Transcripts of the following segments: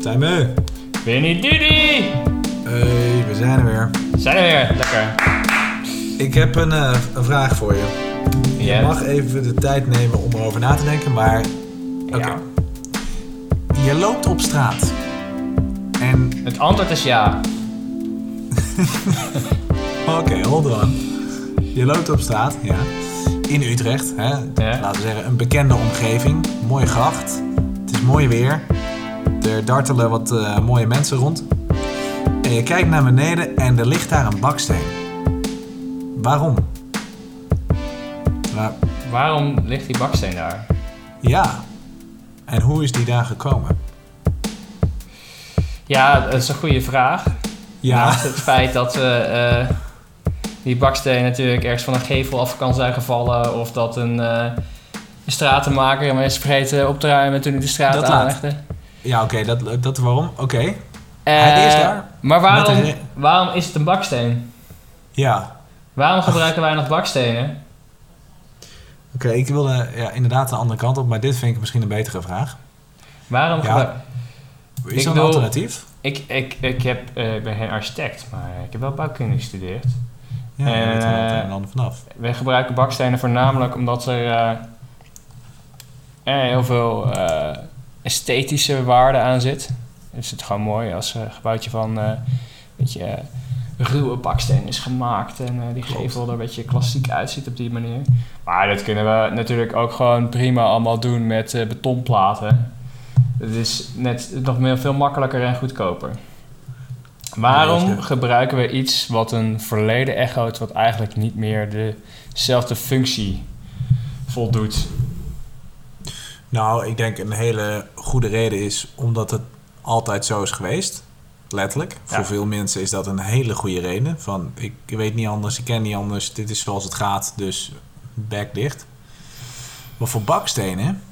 Zijn we? Winnie Didi! Hey, we zijn er weer. Zijn we weer, lekker. Ik heb een, eh, een vraag voor je. Je mag even de tijd nemen om erover na te denken, maar... Oké. Ja. Je loopt op straat. En... Het antwoord is ja. Oké, hold on. Je loopt op straat, ja. In Utrecht, hè. Ja. Laten we zeggen, een bekende omgeving. Mooie gracht. Het is mooi weer. Er dartelen wat eh, mooie mensen rond. En je kijkt naar beneden en er ligt daar een baksteen. Waarom? Nou, Waarom ligt die baksteen daar? ja. En hoe is die daar gekomen? Ja, dat is een goede vraag. Ja. Naast het feit dat we, eh, die baksteen natuurlijk ergens van een gevel af kan zijn gevallen. Of dat een, eh, een stratenmaker hem is vergeten op te ruimen toen hij de straat aanlegde. Ja, oké, dat, dat waarom? Oké. Eh, Hij is daar. Maar waarom, een waarom is het een baksteen? Ja. Waarom gebruiken wij nog bakstenen? Oké, ik wilde ja, inderdaad de andere kant op, maar dit vind ik misschien een betere vraag. Waarom Ja. Is Ik er een bedoel- alternatief? Ik, ik, ik, heb, eh, ik ben geen architect, maar ik heb wel bouwkunde gestudeerd. Ja, het Eh, een en ander vanaf. We gebruiken bakstenen voornamelijk omdat er heel veel esthetische waarde aan zit. Dus het is gewoon mooi als een gebouwtje van eh, een beetje eh, ruwe baksteen is gemaakt. En eh, die gevel er een beetje klassiek uitziet op die manier. Maar dat kunnen we natuurlijk ook gewoon prima allemaal doen met eh, betonplaten. Het is net nog meer, veel makkelijker en goedkoper. Waarom gebruiken we iets wat een verleden echoot, wat eigenlijk niet meer dezelfde functie voldoet? Nou, ik denk een hele goede reden is omdat het altijd zo is geweest. Letterlijk. Voor veel mensen is dat een hele goede reden. Van, ik weet niet anders, ik ken niet anders, dit is zoals het gaat, dus bek dicht. Maar voor bakstenen,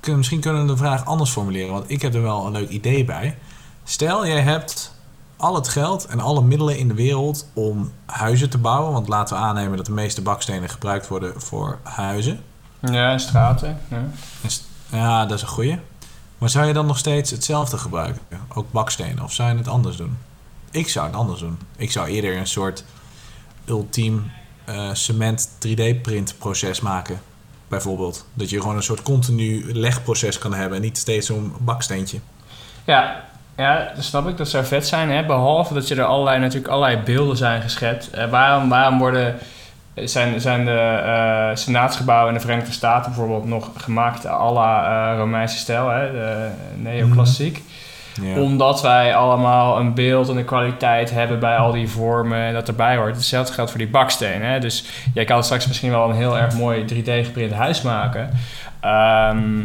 kun- misschien kunnen we de vraag anders formuleren, want ik heb er wel een leuk idee bij. Stel, jij hebt al het geld en alle middelen in de wereld om huizen te bouwen, want laten we aannemen dat de meeste bakstenen gebruikt worden voor huizen. Ja, straten. Ja. Ja, dat is een goeie. Maar zou je dan nog steeds hetzelfde gebruiken? Ook bakstenen? Of zou je het anders doen? Ik zou het anders doen. Ik zou eerder een soort ultiem eh, cement 3D-print proces maken. Bijvoorbeeld. Dat je gewoon een soort continu legproces kan hebben. En niet steeds zo'n baksteentje. Ja, ja, dat snap ik. Dat zou vet zijn. Hè? Behalve dat je er allerlei, natuurlijk allerlei beelden zijn geschetst. Eh, waarom, waarom worden, zijn, zijn de eh, senaatsgebouwen in de Verenigde Staten bijvoorbeeld nog gemaakt à la eh, Romeinse stijl, hè? de neoclassiek? Ja. Omdat wij allemaal een beeld en een kwaliteit hebben bij al die vormen en dat erbij hoort. Hetzelfde geldt voor die baksteen. Hè? Dus jij kan straks misschien wel een heel erg mooi 3D-geprint huis maken. Ehm,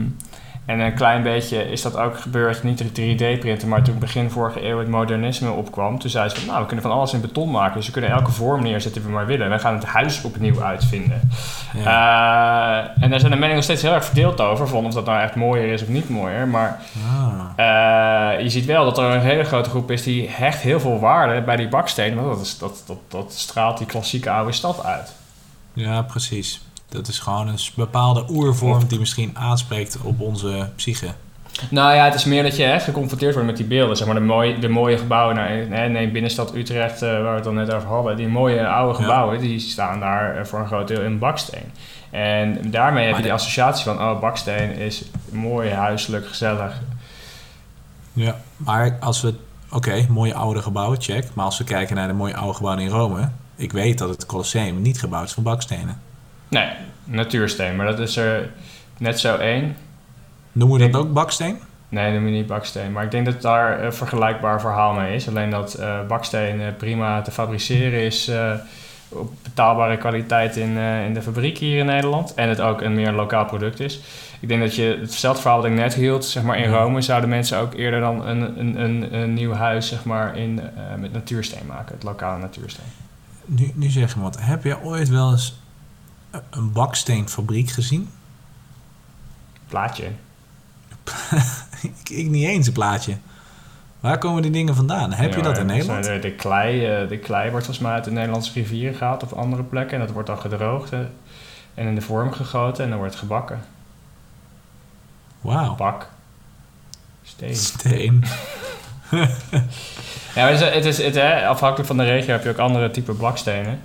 en een klein beetje is dat ook gebeurd, niet de 3D-printen, maar toen begin vorige eeuw het modernisme opkwam. Toen zei ze van, nou, we kunnen van alles in beton maken. Dus we kunnen elke vorm neerzetten die we maar willen. We gaan het huis opnieuw uitvinden. Ja. Eh, en daar zijn de meningen nog steeds heel erg verdeeld over, van of dat nou echt mooier is of niet mooier. Maar Ah. eh, je ziet wel dat er een hele grote groep is die hecht heel veel waarde bij die baksteen. Want dat, is, dat, dat, dat straalt die klassieke oude stad uit. ja, precies. Dat is gewoon een bepaalde oervorm die misschien aanspreekt op onze psyche. Nou ja, het is meer dat je hè, geconfronteerd wordt met die beelden. Zeg maar de mooie, de mooie gebouwen, nou, hè, neem binnenstad Utrecht, eh, waar we het dan net over hadden. Die mooie oude Ja. gebouwen, die staan daar eh, voor een groot deel in baksteen. En daarmee heb je die associatie van, oh, baksteen is mooi, huiselijk, gezellig. Ja, maar als we... Oké, mooie oude gebouwen, check. Maar als we kijken naar de mooie oude gebouwen in Rome... Ik weet dat het Colosseum niet gebouwd is van bakstenen. Nee, natuursteen, maar dat is er net zo één. Noemen we dat ook baksteen? Nee, noem je niet baksteen. Maar ik denk dat daar een vergelijkbaar verhaal mee is. Alleen dat eh, baksteen eh, prima te fabriceren is eh, op betaalbare kwaliteit in, in de fabriek hier in Nederland. En het ook een meer lokaal product is. Ik denk dat je hetzelfde verhaal dat ik net hield, zeg maar in. Rome, zouden mensen ook eerder dan een, een, een, een nieuw huis zeg maar, in, met natuursteen maken. Het lokale natuursteen. Nu, nu zeg je wat. Heb je ooit wel eens een baksteenfabriek gezien? Plaatje. ik, ik niet eens een plaatje. Waar komen die dingen vandaan? Heb je dat in Nederland? De, de, klei, eh, de klei wordt volgens mij uit de Nederlandse rivieren gehaald of andere plekken. En dat wordt dan gedroogd hè, en in de vorm gegoten en dan wordt het gebakken. Wauw. Bak. Steen. Steen. ja, het is, het is, het, hè, afhankelijk van de regio heb je ook andere type bakstenen.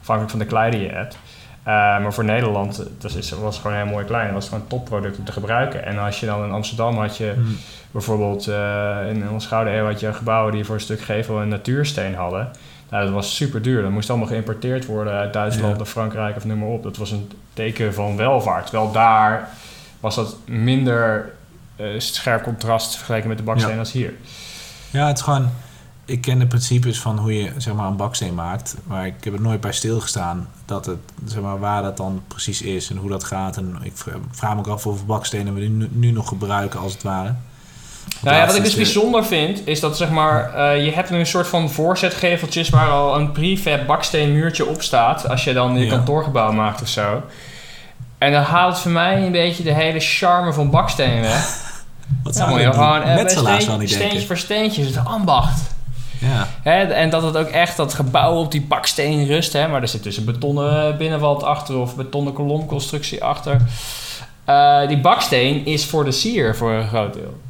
Afhankelijk van de klei die je hebt. Uh, maar voor Nederland eh, dat is, was het gewoon heel mooi klein. Dat was gewoon een topproduct om te gebruiken. En als je dan in Amsterdam had je Hmm. bijvoorbeeld uh, in de Gouden Eeuw had je gebouwen die voor een stuk gevel een natuursteen hadden. Nou, dat was super duur. Dat moest allemaal geïmporteerd worden uit Duitsland Ja. of Frankrijk of noem maar op. Dat was een teken van welvaart. Terwijl daar was dat minder eh, scherp contrast vergeleken met de baksteen Ja. als hier. Ja, het is gewoon... Ik ken de principes van hoe je zeg maar, een baksteen maakt. Maar ik heb er nooit bij stilgestaan dat het, zeg maar, waar dat dan precies is en hoe dat gaat. En ik vra- vraag me ook af hoeveel bakstenen we nu, nu nog gebruiken, als het ware. Nou ja, wat ik dus bijzonder vind, is dat zeg maar, eh, je hebt nu een soort van voorzetgeveltjes waar al een prefab baksteenmuurtje op staat. Als je dan je Ja. kantoorgebouw maakt of zo. En dan haalt het voor mij een beetje de hele charme van baksteen weg. Wat Dan zou je gewoon eh, niet steentje denken? voor steentje, het ambacht. Ja, Hè, en dat het ook echt dat gebouw op die baksteen rust. Hè, maar er zit dus een betonnen binnenwand achter of betonnen kolomconstructie achter. Eh, die baksteen is voor de sier voor een groot deel.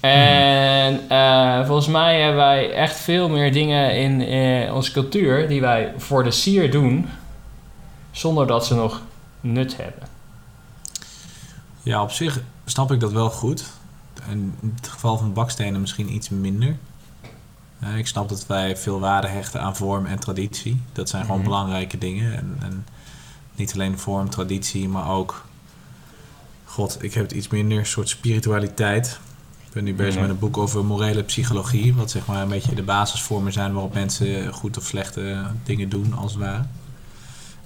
En eh, volgens mij hebben wij echt veel meer dingen in eh, onze cultuur die wij voor de sier doen, zonder dat ze nog nut hebben. ja, op zich snap ik dat wel goed. In het geval van bakstenen misschien iets minder. Eh, ik snap dat wij veel waarde hechten aan vorm en traditie. Dat zijn gewoon Mhm. belangrijke dingen. En, en niet alleen vorm, traditie, maar ook... God, ik heb het iets minder, een soort spiritualiteit. Ik ben nu bezig Mhm. met een boek over morele psychologie. Wat zeg maar een beetje de basisvormen zijn waarop mensen goed of slechte dingen doen, als het ware.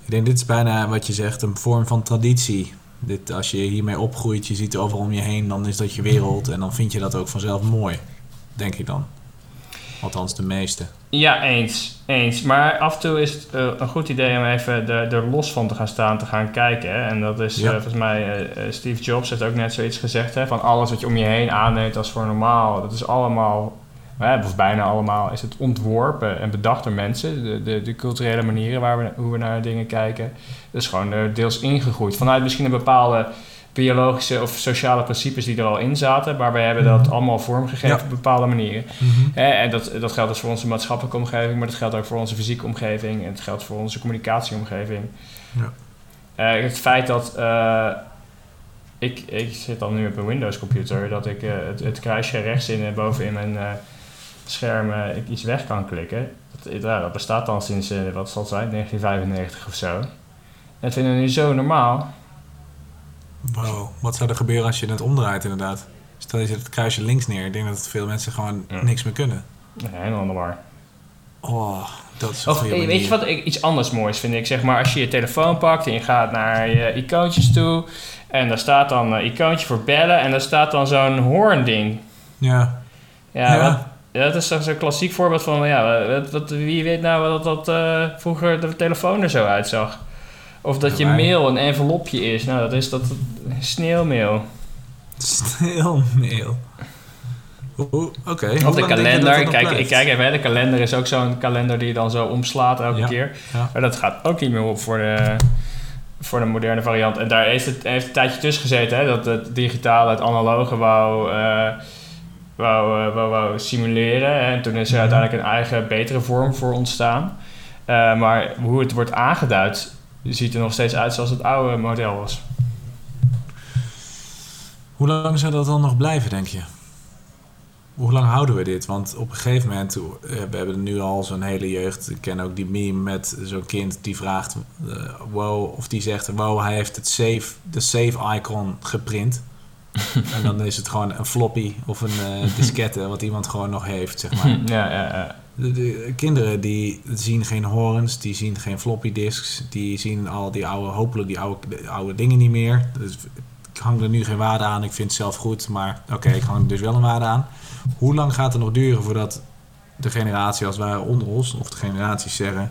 Ik denk, dit is bijna wat je zegt, een vorm van traditie. Dit, als je hiermee opgroeit, je ziet overal om je heen, dan is dat je wereld. En dan vind je dat ook vanzelf mooi, denk ik dan. Althans, de meeste. Ja, eens. Eens. Maar af en toe is het eh, een goed idee om even er, er los van te gaan staan, te gaan kijken. hè. En dat is Ja. eh, volgens mij, eh, Steve Jobs heeft ook net zoiets gezegd, hè, van alles wat je om je heen aanneemt als voor normaal, dat is allemaal, hè, of bijna allemaal, is het ontworpen en bedacht door mensen. De, de, de culturele manieren waar we, hoe we naar dingen kijken. Dat is gewoon deels ingegroeid. Vanuit misschien een bepaalde biologische of sociale principes die er al in zaten, maar we hebben dat Mhm. allemaal vormgegeven Ja. op bepaalde manieren. Hè, en dat, dat geldt dus voor onze maatschappelijke omgeving, maar dat geldt ook voor onze fysieke omgeving en het geldt voor onze communicatieomgeving. Ja. Eh, het feit dat dat ik, ik zit dan nu op een Windows computer, dat ik eh, het, het kruisje rechts in en boven in mijn eh, scherm eh, ik iets weg kan klikken. Dat, ja, dat bestaat dan sinds, eh, wat zal het zijn, 1995 of zo. En dat vinden we nu zo normaal. Wow, wat zou er gebeuren als je het omdraait inderdaad? Stel je zet het kruisje links neer. Ik denk dat veel mensen gewoon Ja. niks meer kunnen. Nee, helemaal normaal. Oh, dat is eh, weet je wat ik, iets anders moois vind ik? Zeg maar, als je je telefoon pakt en je gaat naar je icoontjes toe. En daar staat dan een icoontje voor bellen. En daar staat dan zo'n hoornding. Ja, Ja, Ja. wat- dat is toch zo'n klassiek voorbeeld van... Ja, wat, wat- wie weet nou dat, dat eh, vroeger de telefoon er zo uitzag. Of dat je Ja, mail een envelopje is. Nou, dat is dat sneeuwmeel. Oeh, Oké. Hoe Of de kalender. Kijk, ik kijk even, hè, de kalender is ook zo'n kalender die je dan zo omslaat elke Ja. keer. Ja. Maar dat gaat ook niet meer op voor de, voor de moderne variant. En daar heeft het heeft een tijdje tussen gezeten, hè, dat het digitale het analoge wou, eh, wou, eh, wou, wou simuleren. En toen is er Mhm. uiteindelijk een eigen, betere vorm voor ontstaan. Eh, maar hoe het wordt aangeduid, ziet er nog steeds uit zoals het oude model was. Hoe lang zou dat dan nog blijven, denk je? Hoe lang houden we dit? Want op een gegeven moment, eh, we hebben nu al zo'n hele jeugd. Ik ken ook die meme met zo'n kind die vraagt, eh, wow, of die zegt, wow, hij heeft het save, de save icon geprint. en dan is het gewoon een floppy of een eh, diskette wat iemand gewoon nog heeft, zeg maar. ja, ja, ja. De, de kinderen die zien geen horens, die zien geen floppy disks, die zien al die oude, hopelijk die oude, de oude dingen niet meer. Dus hang er nu geen waarde aan, ik vind het zelf goed, maar oké, ik hang er dus wel een waarde aan. Hoe lang gaat het nog duren voordat de generatie als het ware onder ons, of de generaties zeggen,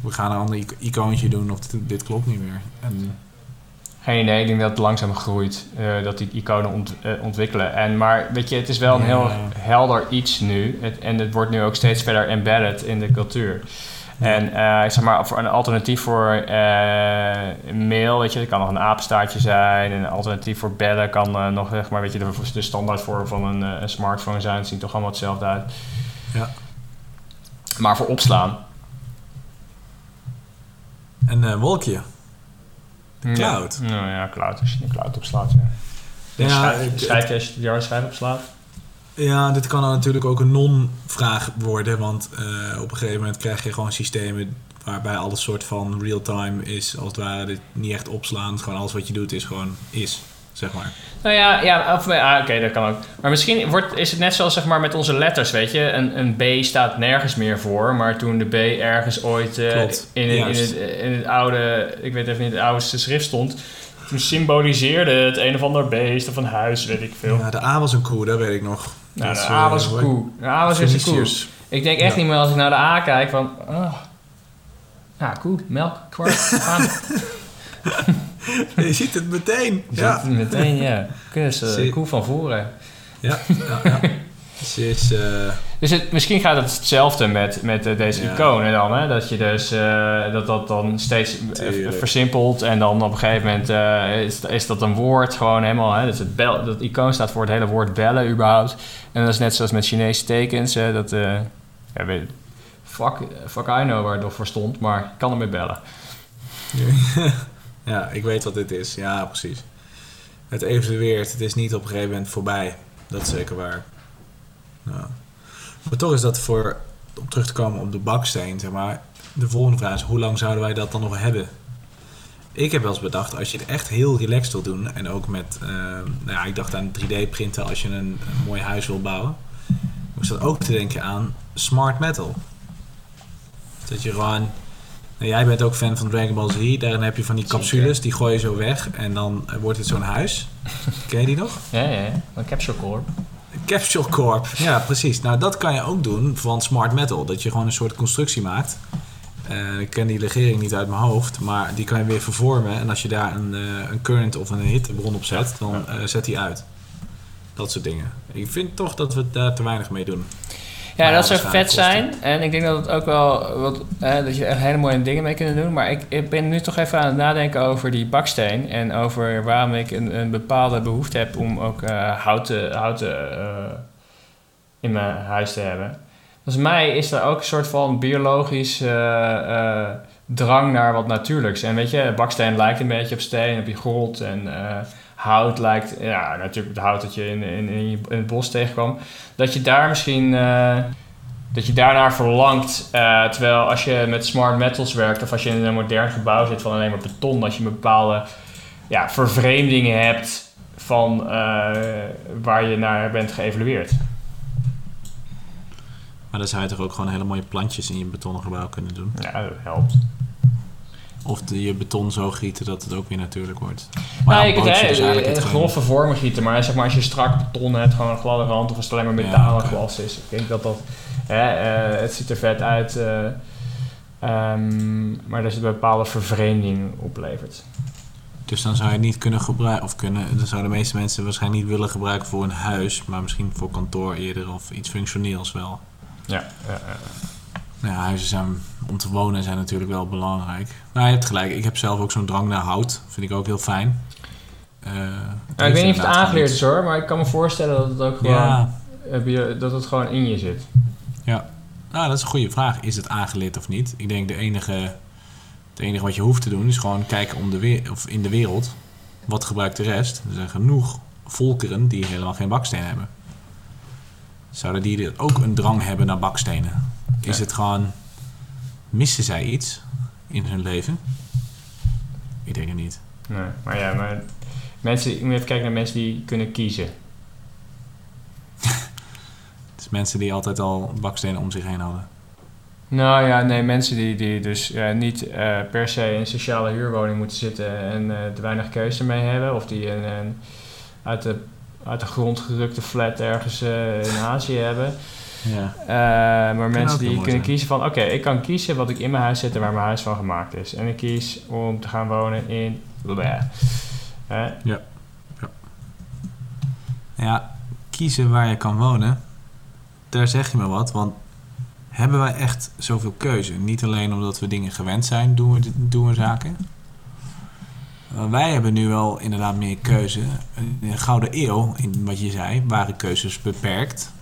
we gaan een ander ic- icoontje doen of dit, dit klopt niet meer. En, Geen idee, ik denk dat het langzaam groeit, eh, dat die iconen ont- eh, ontwikkelen. En, maar weet je, het is wel een heel helder iets nu. Het, en het wordt nu ook steeds verder embedded in de cultuur. En ik zeg maar, voor een alternatief voor eh, mail, weet je, dat kan nog een apenstaartje zijn. En een alternatief voor bellen kan eh, nog, zeg maar, weet je, de, de standaard voor van een, een smartphone zijn. Het ziet toch allemaal hetzelfde uit. Ja. Maar voor opslaan. Een eh, wolkje. Ja. Cloud. Nou ja, cloud. Als je de cloud opslaat, ja. Ja, schrijf, het- schrijf je als je de harde schijf opslaat. Ja, dit kan dan natuurlijk ook een non-vraag worden, want eh, op een gegeven moment krijg je gewoon systemen waarbij alles soort van real-time is, als het ware, dit niet echt opslaan. Gewoon alles wat je doet is gewoon is, zeg maar. Nou ja, ja of, ah, oké, dat kan ook. Maar misschien wordt, is het net zoals zeg maar, met onze letters, weet je. Een, een B staat nergens meer voor, maar toen de B ergens ooit eh, Klopt, in, het- in, het, in het oude, ik weet even niet, het oude schrift stond... Toen symboliseerde het een of ander beest of een huis, weet ik veel. Ja, de A was een koe, dat weet ik nog. Nou, Dat de A eh, was een koe. De A was een koe. Ik denk echt Ja. niet meer als ik naar de A kijk van... Oh, ja, koe, melk, kwart, aan. Je ziet het meteen. Ja. Ja, Meteen, ja. Kus, eh, Zie- koe van voren. ja, ja. ja. Ze is... eh, Dus het, misschien gaat het hetzelfde met, met eh, deze Ja. iconen dan, hè? Dat je dus eh, dat dat dan steeds eh, Tuurlijk. versimpelt en dan op een gegeven moment is, is dat een woord gewoon helemaal, hè? Dus het bel, dat icoon staat voor het hele woord bellen überhaupt. En dat is net zoals met Chinese tekens, hè? Dat, ja, weet, fuck, fuck I know waar het voor stond, maar ik kan ermee bellen. ja, ik weet wat dit is. Ja, precies. Het evolueert. Het is niet op een gegeven moment voorbij. Dat is zeker waar. Ja. Maar toch is dat voor, om terug te komen op de baksteen, zeg maar. De volgende vraag is, hoe lang zouden wij dat dan nog hebben? Ik heb wel eens bedacht, als je het echt heel relaxed wil doen, en ook met, eh, nou ja, ik dacht aan 3D-printen als je een, een mooi huis wil bouwen. Ik zat ook te denken aan smart metal. Dat je gewoon nou, jij bent ook fan van Dragon Ball Z. Daarin heb je van die capsules, die gooi je zo weg. En dan wordt het zo'n huis. Ken je die nog? Ja, ja, ja. Een capsule core. Capsule Corp. Ja, precies. Nou, dat kan je ook doen van Smart Metal. Dat je gewoon een soort constructie maakt. Eh, ik ken die legering niet uit mijn hoofd. Maar die kan je weer vervormen. En als je daar een, eh, een current of een hittebron op zet, dan eh, zet die uit. Dat soort dingen. Ik vind toch dat we daar te weinig mee doen. Ja, Maar dat zou vet zijn. En ik denk dat het ook wel wat, eh, dat je echt hele mooie dingen mee kunt doen. Maar ik, ik ben nu toch even aan het nadenken over die baksteen. En over waarom ik een, een bepaalde behoefte heb om ook eh, houten, houten eh, in mijn huis te hebben. Volgens mij is er ook een soort van biologisch eh, drang naar wat natuurlijks. En weet je, baksteen lijkt een beetje op steen, op je grond. En hout lijkt, ja, natuurlijk het hout dat je in, in, in, het bos tegenkwam. Dat je daar misschien, eh, dat je daarnaar verlangt. eh, terwijl als je met smart metals werkt of als je in een modern gebouw zit van alleen maar beton, dat je een bepaalde ja, vervreemdingen hebt van eh, waar je naar bent geëvalueerd. Maar dan zou je toch ook gewoon hele mooie plantjes in je betonnen gebouw kunnen doen. Ja, dat helpt. Of de, je beton zo gieten dat het ook weer natuurlijk wordt. Nou, ja, je kunt bootje hè, is eigenlijk het gewoon- grove vormen gieten, maar zeg maar als je strak beton hebt, gewoon een gladde rand, of als het alleen maar metaal en oké. glas is. Ik denk dat dat, hè, eh, het ziet er vet uit, eh, ehm, maar dat het een bepaalde vervreemding oplevert. Dus dan zou je het niet kunnen gebruiken, of kunnen, dan zouden de meeste mensen waarschijnlijk niet willen gebruiken voor een huis, maar misschien voor kantoor eerder of iets functioneels wel. Ja, ja, ja. Nou ja, huizen zijn, om te wonen zijn natuurlijk wel belangrijk. Maar je hebt gelijk, ik heb zelf ook zo'n drang naar hout, vind ik ook heel fijn. Eh, Nou, ik weet niet of het aangeleerd is hoor, maar ik kan me voorstellen dat het ook gewoon, Ja, heb je- dat het gewoon in je zit. nou, dat is een goede vraag. Is het aangeleerd of niet? Ik denk de enige, het enige wat je hoeft te doen is gewoon kijken om de weer, of in de wereld. Wat gebruikt de rest? Er zijn genoeg volkeren die helemaal geen baksteen hebben. Zouden die ook een drang hebben naar bakstenen? Is het gewoon... Missen zij iets in hun leven? Ik denk het niet. Nee, maar ja, maar mensen, je moet even kijken naar mensen die kunnen kiezen. Het is mensen die altijd al bakstenen om zich heen hadden. Nou ja, nee, mensen die, die dus niet eh, per se in een sociale huurwoning moeten zitten en eh, te weinig keuze mee hebben. Of die een, een uit, de, uit de grond gerukte flat ergens eh, in Azië hebben. Ja. Eh, maar mensen die kunnen zijn. kiezen van, oké, ik kan kiezen wat ik in mijn huis zet en waar mijn huis van gemaakt is. En ik kies om te gaan wonen in... Bleh. Hè? Ja, kiezen waar je kan wonen. Daar zeg je me wat, want hebben wij echt zoveel keuze. Niet alleen omdat we dingen gewend zijn, doen we, doen we zaken. Wij hebben nu wel inderdaad meer keuze. In de Gouden Eeuw, in wat je zei, waren keuzes beperkt.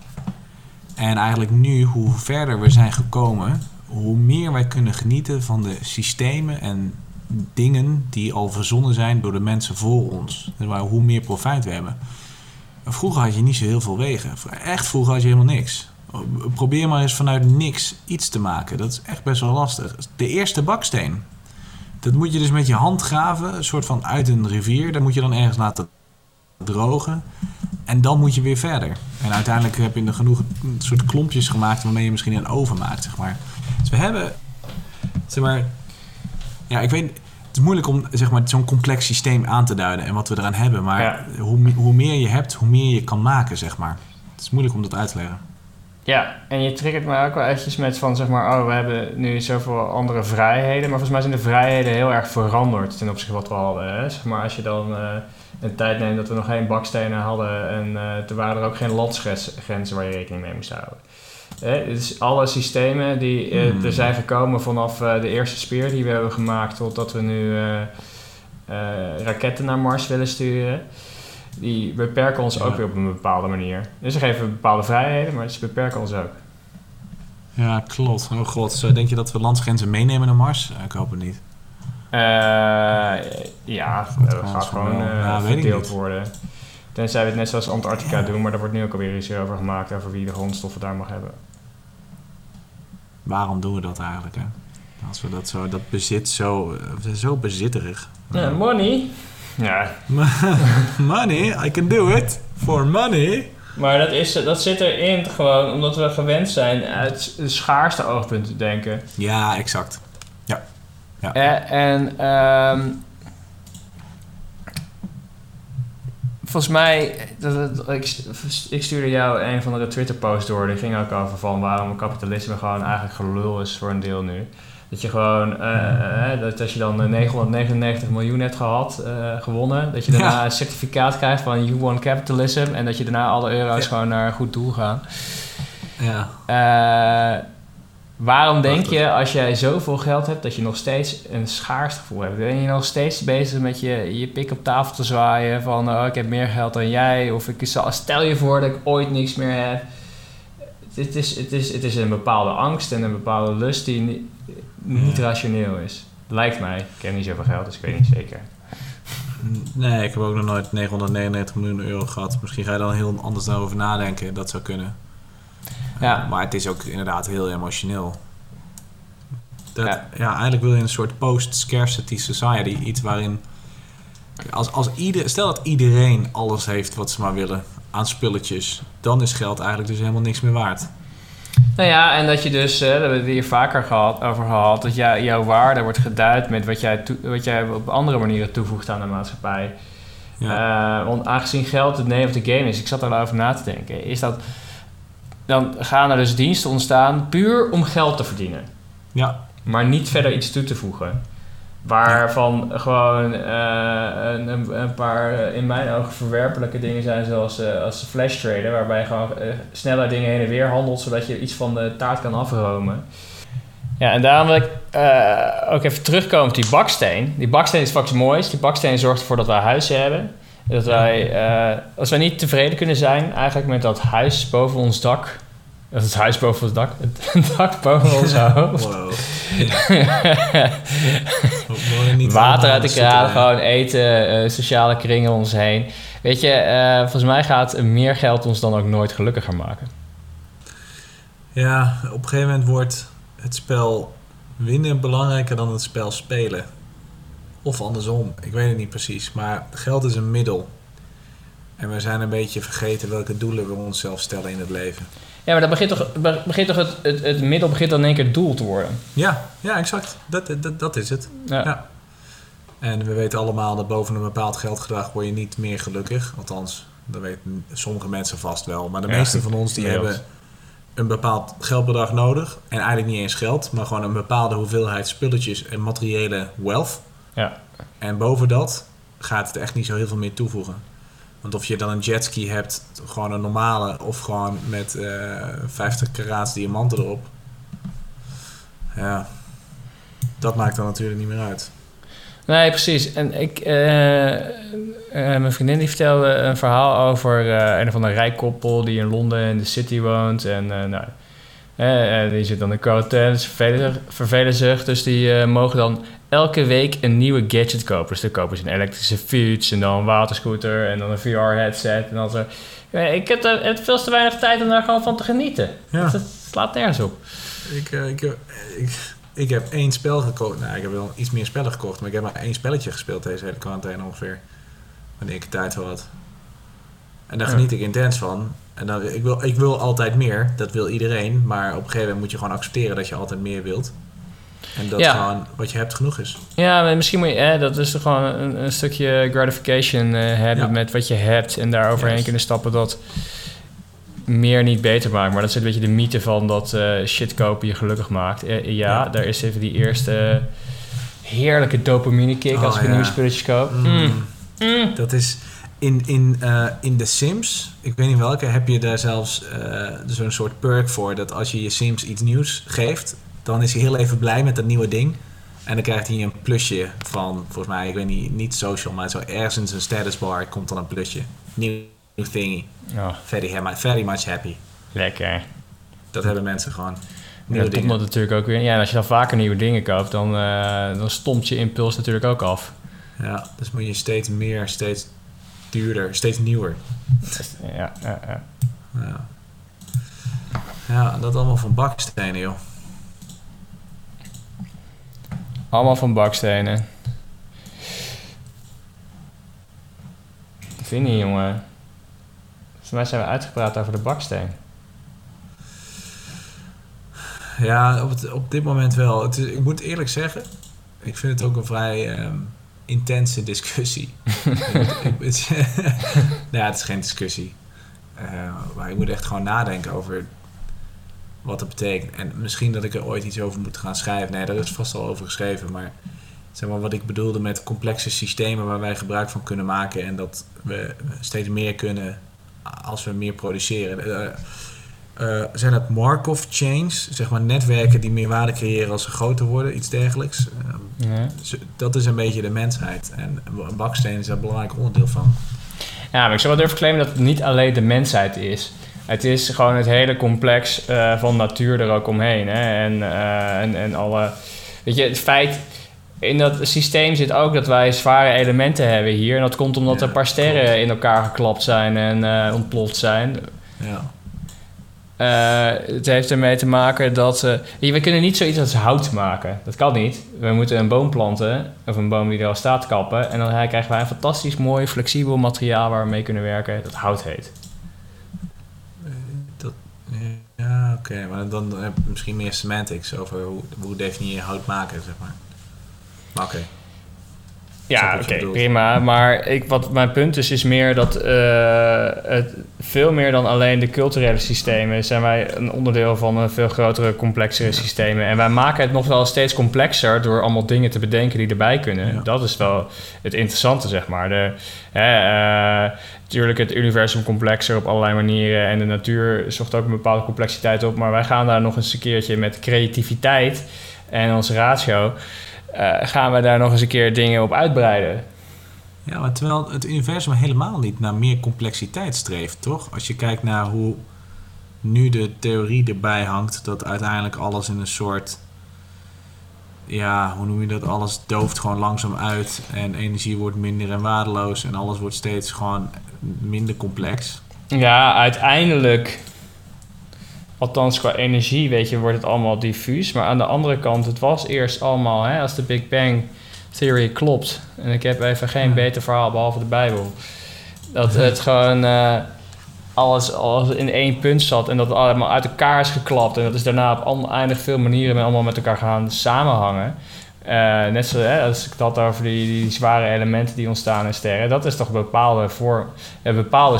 En eigenlijk nu, hoe verder we zijn gekomen, hoe meer wij kunnen genieten van de systemen en dingen die al verzonnen zijn door de mensen voor ons. Dus hoe meer profijt we hebben. Vroeger had je niet zo heel veel wegen. Echt vroeger had je helemaal niks. Probeer maar eens vanuit niks iets te maken. Dat is echt best wel lastig. De eerste baksteen. Dat moet je dus met je hand graven, een soort van uit een rivier. Dat moet je dan ergens laten drogen. En dan moet je weer verder. En uiteindelijk heb je er genoeg soort klompjes gemaakt waarmee je misschien een oven maakt, zeg maar. Dus we hebben, zeg maar, ja, ik weet, het is moeilijk om zeg maar, zo'n complex systeem aan te duiden en wat we eraan hebben. Maar hoe, hoe meer je hebt, hoe meer je kan maken, zeg maar. Het is moeilijk om dat uit te leggen. Ja, en je triggert me ook wel eventjes met van zeg maar, oh, we hebben nu zoveel andere vrijheden. Maar volgens mij zijn de vrijheden heel erg veranderd ten opzichte van wat we hadden. Hè? Zeg maar, als je dan uh, een tijd neemt dat we nog geen bakstenen hadden en uh, toen waren er ook geen landsgrenzen waar je rekening mee moest houden. dus alle systemen die uh, er zijn gekomen vanaf de eerste speer die we hebben gemaakt, totdat we nu raketten naar Mars willen sturen die beperken ons ook weer op een bepaalde manier. Dus ze geven bepaalde vrijheden, maar ze beperken ons ook. Ja, klopt. Oh god, denk je dat we landsgrenzen meenemen naar Mars? Ik hoop het niet. Uh, ja, dat gaat gewoon uh, ja, verdeeld worden. Tenzij we het net zoals Antarctica doen, maar daar wordt nu ook alweer iets over gemaakt over wie de grondstoffen daar mag hebben. Waarom doen we dat eigenlijk? Hè? Als we dat zo, dat bezit zo, eh, zo bezitterig. Ja, money. Ja. money, I can do it. For money. Maar dat, is, dat zit erin gewoon omdat we gewend zijn uit het schaarste oogpunt te denken. Ja, exact. Ja. Eh, en um, volgens mij, dat, ik, ik stuurde jou een van de Twitter-posts door. Die ging ook over van waarom kapitalisme gewoon eigenlijk gelul is voor een deel nu. Dat je gewoon, uh, uh, dat als je dan 999 miljoen hebt gehad, uh, gewonnen, dat je daarna een certificaat krijgt van You Won Capitalism en dat je daarna alle euro's gewoon naar een goed doel gaan. Ja. Waarom denk je, als jij zoveel geld hebt, dat je nog steeds een schaarste gevoel hebt? Ben je nog steeds bezig met je, je pik op tafel te zwaaien van oh, ik heb meer geld dan jij? Of ik, stel je voor dat ik ooit niks meer heb. Het is, het, is, het is een bepaalde angst en een bepaalde lust die niet rationeel is. Lijkt mij. Ik heb niet zoveel geld, dus ik weet niet zeker. Nee, ik heb ook nog nooit 999 miljoen euro gehad. Misschien ga je dan heel anders daarover nadenken. Dat zou kunnen. Ja. maar het is ook inderdaad heel emotioneel. Dat, ja. ja. eigenlijk wil je een soort post-scarcity society. Iets waarin... Als, als ieder, stel dat iedereen alles heeft wat ze maar willen aan spulletjes... dan is geld eigenlijk dus helemaal niks meer waard. Nou ja, en dat je dus, uh, daar hebben we het hier vaker gehad, over gehad, dat jij, jouw waarde wordt geduid met wat jij, wat jij op andere manieren toevoegt aan de maatschappij. Ja. Uh, want aangezien geld het name of the game is, ik zat erover na te denken, is dat dan gaan er dus diensten ontstaan puur om geld te verdienen. Ja. Maar niet verder iets toe te voegen. Waarvan gewoon uh, een, een, paar eh, in mijn ogen verwerpelijke dingen zijn, zoals uh, als flash trader, waarbij je gewoon uh, sneller dingen heen en weer handelt, zodat je iets van de taart kan afromen. Ja, en daarom wil ik ook even terugkomen op die baksteen. Die baksteen is vaak moois. Die baksteen zorgt ervoor dat wij huizen hebben. Dat wij, als wij niet tevreden kunnen zijn eigenlijk met dat huis boven ons dak, dat is het huis boven ons dak. Het dak boven ons hoofd. Wow. Water uit de kraan, gewoon eten, uh, sociale kringen om ons heen. Weet je, uh, volgens mij gaat meer geld ons dan ook nooit gelukkiger maken. Ja, op een gegeven moment wordt het spel winnen belangrijker dan het spel spelen. Of andersom, ik weet het niet precies. Maar geld is een middel. En we zijn een beetje vergeten welke doelen we onszelf stellen in het leven. Ja, maar dat begint toch, begint toch het, het, het middel begint dan in één keer doel te worden. Ja, ja exact. Dat, dat, dat is het. Ja. En we weten allemaal dat boven een bepaald geldgedrag word je niet meer gelukkig. Althans, dat weten sommige mensen vast wel. Maar de meeste van ons die hebben een bepaald geldbedrag nodig. En eigenlijk niet eens geld, maar gewoon een bepaalde hoeveelheid spulletjes en materiële wealth. Ja. En boven dat gaat het echt niet zo heel veel meer toevoegen. Want of je dan een jetski hebt, gewoon een normale, of gewoon met uh, 50 karaats diamanten erop. Ja, dat maakt dan natuurlijk niet meer uit. Nee, precies. En ik, eh, eh, mijn vriendin die vertelde een verhaal over eh, een of andere rijk koppel die in Londen in de city woont. En eh, nou, eh, die zit dan in quarantaine, ze vervelen, vervelen zich. Dus die eh, mogen dan elke week een nieuwe gadget kopen. Dus dan kopen ze een elektrische fiets en dan een waterscooter en dan een VR-headset. En dan zo. Ik heb er het veel te weinig tijd om daar gewoon van te genieten. Ja. Het, het slaat nergens op. Ik, eh, ik, ik, ik heb één spel gekocht. Nou, ik heb wel iets meer spellen gekocht, maar ik heb maar één spelletje gespeeld deze hele quarantaine ongeveer. Wanneer ik tijd voor had. En daar Ja. geniet ik intens van. En dan, ik, wil, ik wil altijd meer, dat wil iedereen. Maar op een gegeven moment moet je gewoon accepteren dat je altijd meer wilt. En dat Ja. gewoon wat je hebt genoeg is. Ja, misschien moet je, hè, dat is toch gewoon een, een stukje gratification eh, hebben Ja. met wat je hebt en daar overheen Yes. kunnen stappen dat meer niet beter maakt. Maar dat is een beetje de mythe van dat eh, shit kopen je gelukkig maakt. Eh, ja, Ja. daar is even die eerste heerlijke dopamine kick Oh, als ik ja. nieuwe spulletjes koop. Mm. Mm. Mm. Dat is in, in, eh, in The Sims, ik weet niet welke, heb je daar zelfs eh, zo'n soort perk voor. Dat als je je Sims iets nieuws geeft, dan is hij heel even blij met dat nieuwe ding. En dan krijgt hij een plusje van, volgens mij, ik weet niet, niet social, maar zo ergens in zijn status bar komt dan een plusje. Nieuw nieuw thingy. Oh, Very, very much happy. lekker. Dat hebben mensen gewoon. Nieuwe dat komt natuurlijk ook weer. Ja, en als je dan vaker nieuwe dingen koopt, dan, eh, dan stomt je impuls natuurlijk ook af. Ja, dus moet je steeds meer, steeds duurder, steeds nieuwer. Ja, ja, ja. Ja. Ja, dat allemaal van bakstenen, joh. Allemaal van bakstenen. Vind je, jongen? Volgens mij zijn we uitgepraat over de baksteen. Ja, op, het, op dit moment wel. Het is, ik moet eerlijk zeggen, ik vind het ook een vrij ehm, intense discussie. nou ja, het is geen discussie. Eh, maar ik moet echt gewoon nadenken over wat het betekent. En misschien dat ik er ooit iets over moet gaan schrijven. Nee, daar is vast al over geschreven. Maar zeg maar wat ik bedoelde met complexe systemen waar wij gebruik van kunnen maken. En dat we steeds meer kunnen als we meer produceren. Eh, eh, zijn het Markov chains, zeg maar netwerken die meer waarde creëren als ze groter worden, iets dergelijks. Ehm, Ja. z- dat is een beetje de mensheid. En een baksteen is daar een belangrijk onderdeel van. ja, maar ik zou wel durven claimen dat het niet alleen de mensheid is. Het is gewoon het hele complex eh, van natuur er ook omheen. Hè? En, eh, en, en alle... Weet je, het feit... In dat systeem zit ook dat wij zware elementen hebben hier. En dat komt omdat Ja, er een paar sterren klopt. in elkaar geklapt zijn en eh, ontploft zijn. Ja. Eh, het heeft ermee te maken dat... eh, we kunnen niet zoiets als hout maken. Dat kan niet. We moeten een boom planten, of een boom die er al staat kappen... en dan krijgen wij een fantastisch mooi, flexibel materiaal waar we mee kunnen werken... dat hout heet. Dat, ja, oké. Maar dan heb je misschien meer semantics over hoe, hoe definieer je hout maken, zeg maar. Maar oké. Ja, oké, prima. Maar ik, wat mijn punt is, is meer dat eh, het veel meer dan alleen de culturele systemen zijn wij een onderdeel van een veel grotere, complexere systemen. En wij maken het nog wel steeds complexer door allemaal dingen te bedenken die erbij kunnen. Ja. Dat is wel het interessante, zeg maar. De, hè, eh, natuurlijk het universum complexer op allerlei manieren en de natuur zocht ook een bepaalde complexiteit op. Maar wij gaan daar nog eens een keertje met creativiteit en onze ratio eh, gaan we daar nog eens een keer dingen op uitbreiden. Ja, maar terwijl het universum helemaal niet naar meer complexiteit streeft, toch? Als je kijkt naar hoe nu de theorie erbij hangt, dat uiteindelijk alles in een soort. Ja, hoe noem je dat? Alles dooft gewoon langzaam uit en energie wordt minder en waardeloos en alles wordt steeds gewoon minder complex. Ja, uiteindelijk, althans qua energie, weet je, wordt het allemaal diffuus. Maar aan de andere kant, het was eerst allemaal, hè, als de Big Bang Theory klopt. En ik heb even geen Ja. beter verhaal behalve de Bijbel. Dat het gewoon eh, alles, alles in één punt zat en dat het allemaal uit elkaar is geklapt. En dat is daarna op oneindig veel manieren met allemaal met elkaar gaan samenhangen. Eh, net zoals hè, als ik het had over die, die zware elementen die ontstaan in sterren. Dat is toch bepaalde voor eh, bepaalde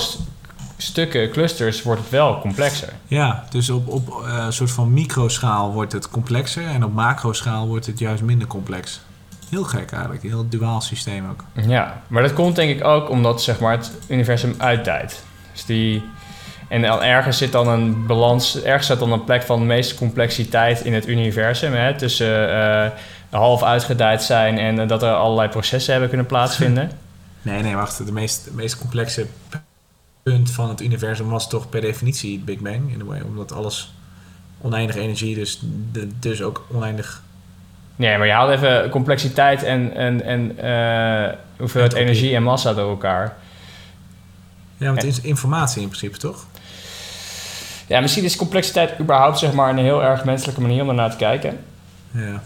stukken, clusters, wordt het wel complexer. Ja, dus op, op eh, een soort van microschaal wordt het complexer en op macroschaal wordt het juist minder complex. Heel gek eigenlijk, een heel duaal systeem ook. Ja, maar dat komt denk ik ook omdat zeg maar, het universum uitdijt. Dus die, En ergens zit dan een balans, ergens zit dan een plek van de meeste complexiteit in het universum. Hè, tussen eh, half uitgedijd zijn en eh, dat er allerlei processen hebben kunnen plaatsvinden. Nee, nee, wacht. De meest, de meest complexe punt van het universum was toch per definitie het Big Bang. In a way, omdat alles oneindige energie, dus, de- dus ook oneindig... Nee, maar je haalt even complexiteit en, en, en eh, hoeveelheid energie en massa door elkaar. Ja, want het is informatie in principe, toch? Ja, misschien is complexiteit überhaupt zeg maar, een heel erg menselijke manier om ernaar te kijken. Ja.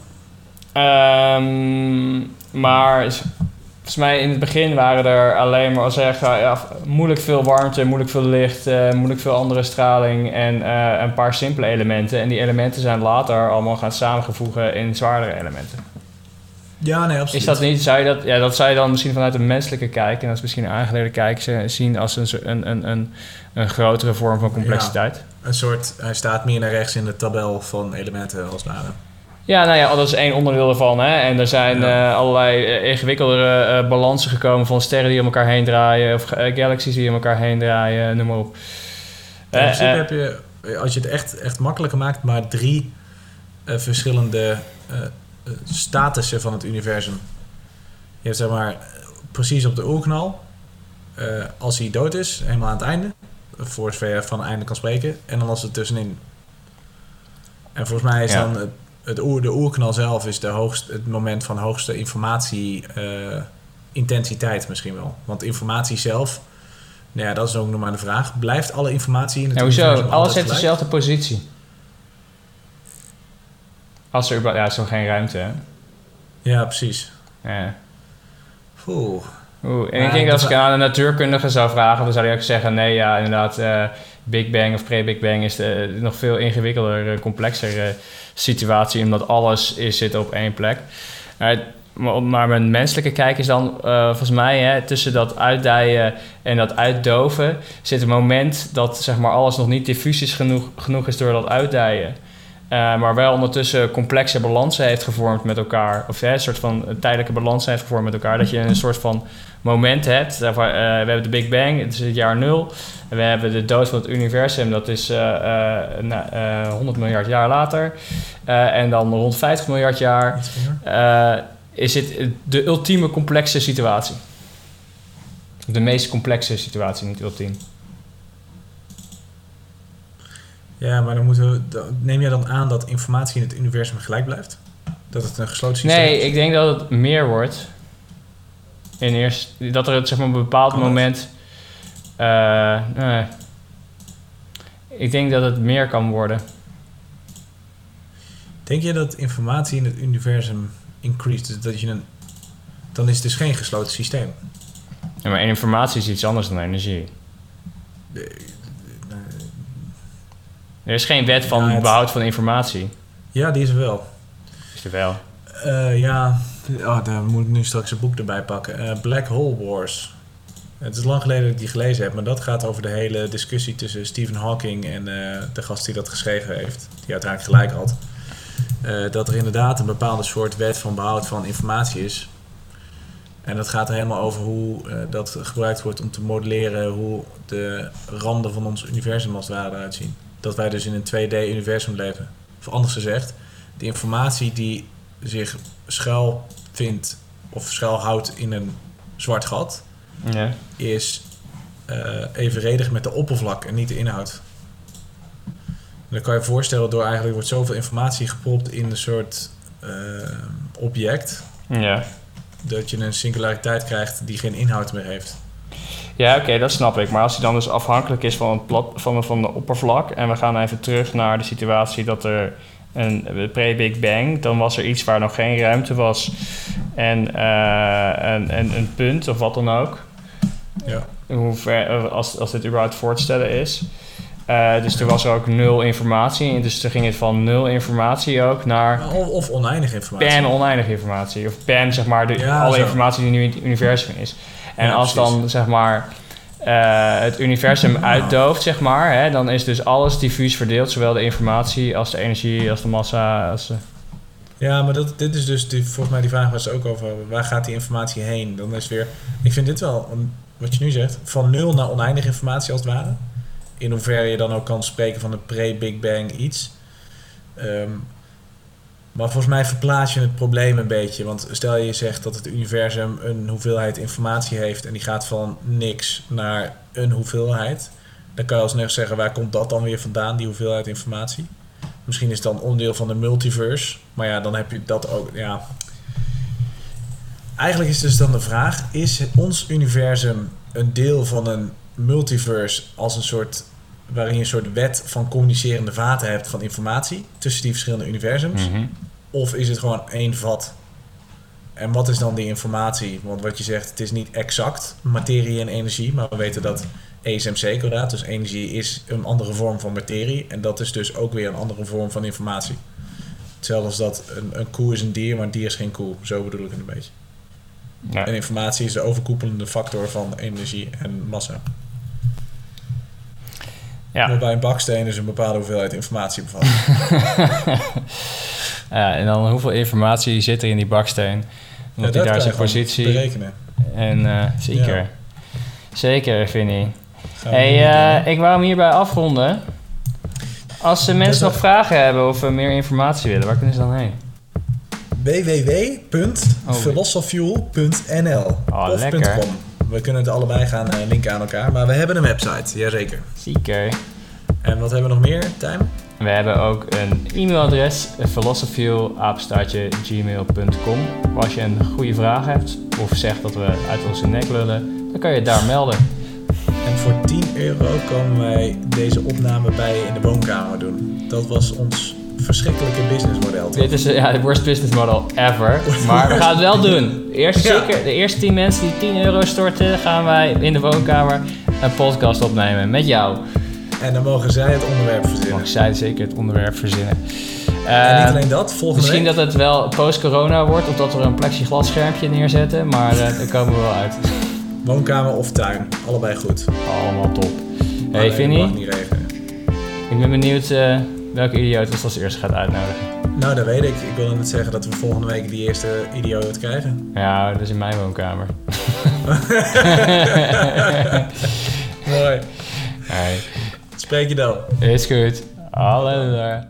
Ehm, maar volgens mij in het begin waren er alleen maar zeggen, ja, moeilijk veel warmte, moeilijk veel licht, eh, moeilijk veel andere straling en eh, een paar simpele elementen. En die elementen zijn later allemaal gaan samengevoegen in zwaardere elementen. Ja, nee, absoluut. Is dat niet, zou je dat, ja, dat zou je dan misschien vanuit een menselijke kijk en dat is misschien een aangeleerde kijk zien als een, een, een, een, een grotere vorm van complexiteit? Een soort, hij staat meer naar rechts in de tabel van elementen als het ware. Ja, nou ja, dat is één onderdeel ervan. Hè? En er zijn Ja. eh, allerlei eh, ingewikkeldere eh, balansen gekomen van sterren die om elkaar heen draaien, of galaxies die om elkaar heen draaien, noem maar op. In principe heb je, als je het echt, echt makkelijker maakt, maar drie verschillende statussen van het universum. Je hebt zeg maar precies op de oerknal, als hij dood is, helemaal aan het einde, voor zover je van einde kan spreken, en dan als het tussenin. En volgens mij is Ja. dan het, oer, de oerknal zelf is de hoogst, het moment van hoogste informatie eh, intensiteit misschien wel. Want informatie zelf, nou ja, dat is ook nog maar de vraag. Blijft alle informatie in het ja, hoezo? Alles heeft gelijk? dezelfde positie. Als er überhaupt, ja, is nog geen ruimte, hè? Ja, precies. Ja. Oeh. Oeh, en ik denk dat als ik aan een natuurkundige zou vragen, dan zou hij ook zeggen: nee, ja, inderdaad, eh, Big Bang of pre-Big Bang is de, nog veel ingewikkelder, eh, complexer eh, situatie, omdat alles is, zit op één plek. Maar, maar, maar mijn menselijke kijk is dan, eh, volgens mij, hè, tussen dat uitdijen en dat uitdoven, zit een moment dat zeg maar, alles nog niet diffuus is genoeg, genoeg is door dat uitdijen. Eh, maar wel ondertussen complexe balansen heeft gevormd met elkaar. Of een soort van eh, tijdelijke balansen heeft gevormd met elkaar. Dat je een soort van moment hebt. eh, we hebben de Big Bang, het is het jaar nul. En we hebben de dood van het universum, dat is eh, eh, nou, eh, 100 miljard jaar later. En dan rond 50 miljard jaar is het de ultieme complexe situatie. De meest complexe situatie, niet ultiem. Ja, maar dan moeten we, dan- neem jij dan aan dat informatie in het universum gelijk blijft? Dat het een gesloten systeem Nee, is? ik denk dat het meer wordt. In eerst, dat er zeg maar, op een bepaald Kan moment. eh, nee. Ik denk dat het meer kan worden. Denk je dat informatie in het universum increased? Dus dat je een, dan is het dus geen gesloten systeem. Ja, maar informatie is iets anders dan energie. Er is geen wet van Ja, het- behoud van informatie. Ja, die is er wel. Is er wel. Eh, ja, oh, daar moet ik nu straks een boek erbij pakken. Eh, Black Hole Wars. Het is lang geleden dat ik die gelezen heb, maar dat gaat over de hele discussie tussen Stephen Hawking en eh, de gast die dat geschreven heeft, die uiteindelijk gelijk had. Eh, dat er inderdaad een bepaalde soort wet van behoud van informatie is. En dat gaat er helemaal over hoe dat gebruikt wordt om te modelleren hoe de randen van ons universum als het ware eruit zien. Dat wij dus in een 2D-universum leven. Of anders gezegd, de informatie die zich schuil vindt of schuilhoudt in een zwart gat, Ja. is eh, evenredig met de oppervlak en niet de inhoud. En dan kan je je voorstellen, door eigenlijk wordt zoveel informatie gepropt in een soort eh, object, Ja, dat je een singulariteit krijgt die geen inhoud meer heeft. ja oké, dat snap ik. Maar als hij dan dus afhankelijk is van het plat, van, van de oppervlak... en we gaan even terug naar de situatie dat er een pre-Big Bang... dan was er iets waar nog geen ruimte was en, eh, en, en een punt of wat dan ook... Ja. hoe ver, als, als dit überhaupt voor te stellen is. Eh, dus er was er ook nul informatie. Dus toen ging het van nul informatie ook naar Of, of oneindig informatie. pen oneindig informatie. Of pen, zeg maar, de, Ja, alle zo. informatie die nu in het universum is. En Ja, als precies. dan, zeg maar, eh, het universum uitdooft, zeg maar, hè, dan is dus alles diffuus verdeeld. Zowel de informatie als de energie, als de massa. Als, Ja, maar dat, dit is dus die, volgens mij die vraag ze ook over. Waar gaat die informatie heen? Dan is weer... Ik vind dit wel, wat je nu zegt, van nul naar oneindig informatie als het ware. in hoeverre je dan ook kan spreken van een pre-Big Bang iets. Ehm, maar volgens mij verplaats je het probleem een beetje. Want stel je zegt dat het universum een hoeveelheid informatie heeft en die gaat van niks naar een hoeveelheid. Dan kan je alsnog zeggen, waar komt dat dan weer vandaan, die hoeveelheid informatie? Misschien is het dan onderdeel van de multiverse. Maar ja, dan heb je dat ook. Ja. Eigenlijk is dus dan de vraag: is ons universum een deel van een multiverse als een soort. Waarin je een soort wet van communicerende vaten hebt van informatie tussen die verschillende universums? Mhm. Of is het gewoon één vat? En wat is dan die informatie? Want wat je zegt, het is niet exact materie en energie, maar we weten dat E is dus energie is een andere vorm van materie en dat is dus ook weer een andere vorm van informatie. Hetzelfde als dat een, een koe is een dier, maar een dier is geen koe. Zo bedoel ik het een beetje. Ja. En informatie is de overkoepelende factor van energie en massa. Ja. Waarbij een baksteen dus een bepaalde hoeveelheid informatie bevat. ja, en dan hoeveel informatie zit er in die baksteen? Ja, dat hij daar zijn positie... berekenen. En eh, zeker. Ja. Zeker, Vinnie. We Hey, eh, ik wou hem hierbij afronden. Als de mensen nog is- vragen hebben of meer informatie willen, waar kunnen ze dan heen? www.philosophuel.nl Oh, of lekker. .com. We kunnen het allebei gaan eh, linken aan elkaar, maar we hebben een website, jazeker. Zeker. En wat hebben we nog meer, Tijm? We hebben ook een e-mailadres, philosophy.gmail.com. Als je een goede vraag hebt of zegt dat we uit onze nek lullen, dan kan je het daar melden. En voor 10 euro komen wij deze opname bij je in de woonkamer doen. Dat was ons verschrikkelijke businessmodel. toch? Dit is ja, de worst business model ever. Maar we gaan het wel doen. Eerst Ja. zeker, de eerste 10 mensen die 10 euro storten, gaan wij in de woonkamer een podcast opnemen met jou. En dan mogen zij het onderwerp verzinnen. Mag zij zeker het onderwerp verzinnen. en niet alleen dat, volgende Misschien week... dat het wel post-corona wordt, of dat we een plexiglas schermpje neerzetten, maar eh daar komen we wel uit. Woonkamer of tuin, allebei goed. Allemaal top. Hey dat mag Vinnie, ik ben benieuwd eh, welke idioot ons als eerste gaat uitnodigen. Nou, dat weet ik. Ik wilde net zeggen dat we volgende week die eerste idioot krijgen. Ja, dat is in mijn woonkamer. Mooi. Hey, Spreek je dan. is goed. Hallo Ja.